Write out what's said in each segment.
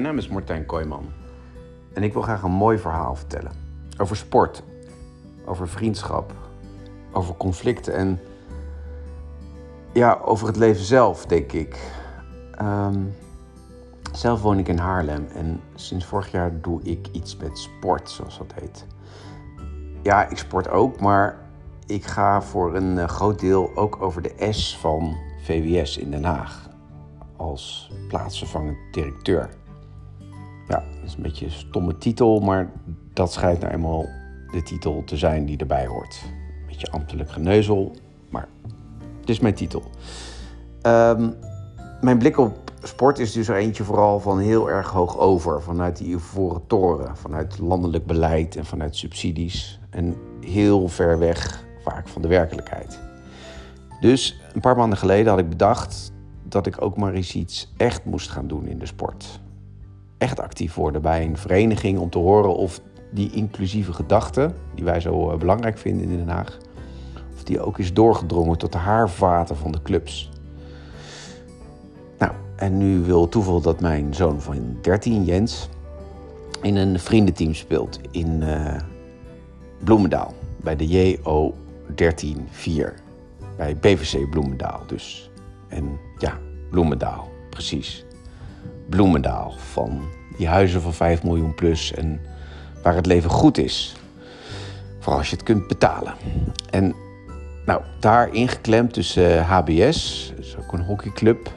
naam is Martijn Kooijman. En ik wil graag een mooi verhaal vertellen. Over sport, over vriendschap, over conflicten en ja, over het leven zelf, denk ik. Ehm, zelf woon ik in Haarlem en sinds vorig jaar doe ik iets met sport, zoals dat heet. Ja, ik sport ook, maar ik ga voor een eh, groot deel ook over de S van VWS in Den Haag als plaatsvervangend directeur. Ja, dat is een beetje een stomme titel, maar dat schijnt nou eenmaal de titel te zijn die erbij hoort. Een beetje ambtelijk geneuzel, maar het is mijn titel. Ehm, mijn blik op sport is dus er eentje vooral van heel erg hoog over. Vanuit die ivoren toren, vanuit landelijk beleid en vanuit subsidies. En heel ver weg vaak van de werkelijkheid. Dus een paar maanden geleden had ik bedacht dat ik ook maar eens iets echt moest gaan doen in de sport. Echt actief worden bij een vereniging om te horen of die inclusieve gedachte, die wij zo eh, belangrijk vinden in Den Haag, of die ook is doorgedrongen tot de haarvaten van de clubs. Nou, en nu wil toeval dat mijn zoon van 13, Jens, in een vriendenteam speelt in uh, Bloemendaal bij de JO 13-4 bij BVC Bloemendaal dus. En ja, Bloemendaal, precies. Bloemendaal van die huizen van 5 miljoen plus en waar het leven goed is. Vooral als je het kunt betalen. En nou, daar ingeklemd tussen HBS, dat is ook een hockeyclub,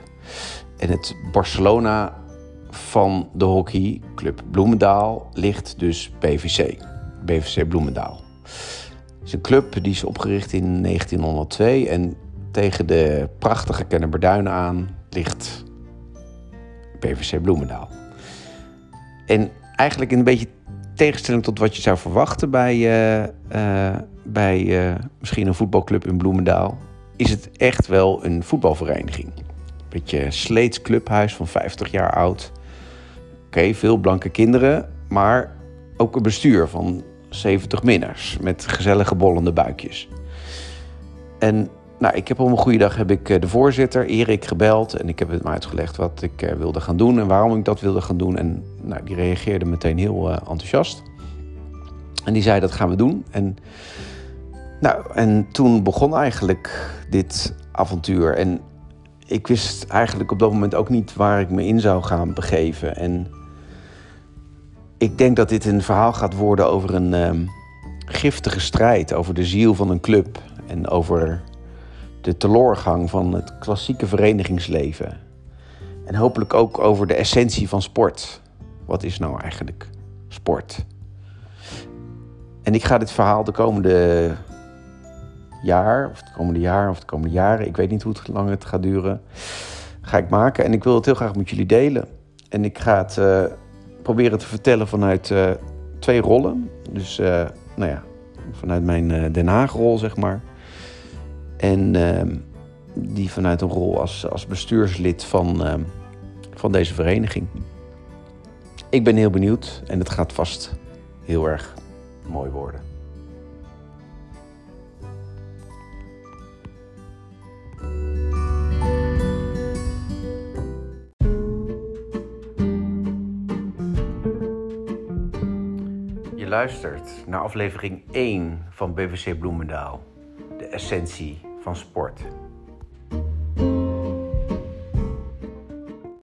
en het Barcelona van de hockeyclub Bloemendaal ligt dus BVC. BVC Bloemendaal. Het is een club die is opgericht in 1902 en tegen de prachtige Kennemerduinen aan ligt PVC Bloemendaal. En eigenlijk een beetje tegenstelling tot wat je zou verwachten bij, uh, uh, bij uh, misschien een voetbalclub in Bloemendaal, is het echt wel een voetbalvereniging. Beetje Sleets clubhuis van 50 jaar oud. Oké, veel blanke kinderen, maar ook een bestuur van 70 minners met gezellige bollende buikjes. En nou, ik heb op een goede dag heb ik de voorzitter, Erik, gebeld. En ik heb hem uitgelegd wat ik wilde gaan doen en waarom ik dat wilde gaan doen. En nou, die reageerde meteen heel uh, enthousiast. En die zei, dat gaan we doen. En, nou, en toen begon eigenlijk dit avontuur. En ik wist eigenlijk op dat moment ook niet waar ik me in zou gaan begeven. En ik denk dat dit een verhaal gaat worden over een uh, giftige strijd. Over de ziel van een club. En over de teloorgang van het klassieke verenigingsleven. En hopelijk ook over de essentie van sport. Wat is nou eigenlijk sport? En ik ga dit verhaal de komende jaar, of het komende jaar, of de komende jaren, ik weet niet hoe lang het gaat duren, ga ik maken. En ik wil het heel graag met jullie delen. En ik ga het uh, proberen te vertellen vanuit uh, twee rollen. Dus, uh, nou ja, vanuit mijn Den Haag-rol, zeg maar. En ehm, die vanuit een rol als, als bestuurslid van, ehm, van deze vereniging. Ik ben heel benieuwd en het gaat vast heel erg mooi worden. Je luistert naar aflevering 1 van BVC Bloemendaal, essentie van sport.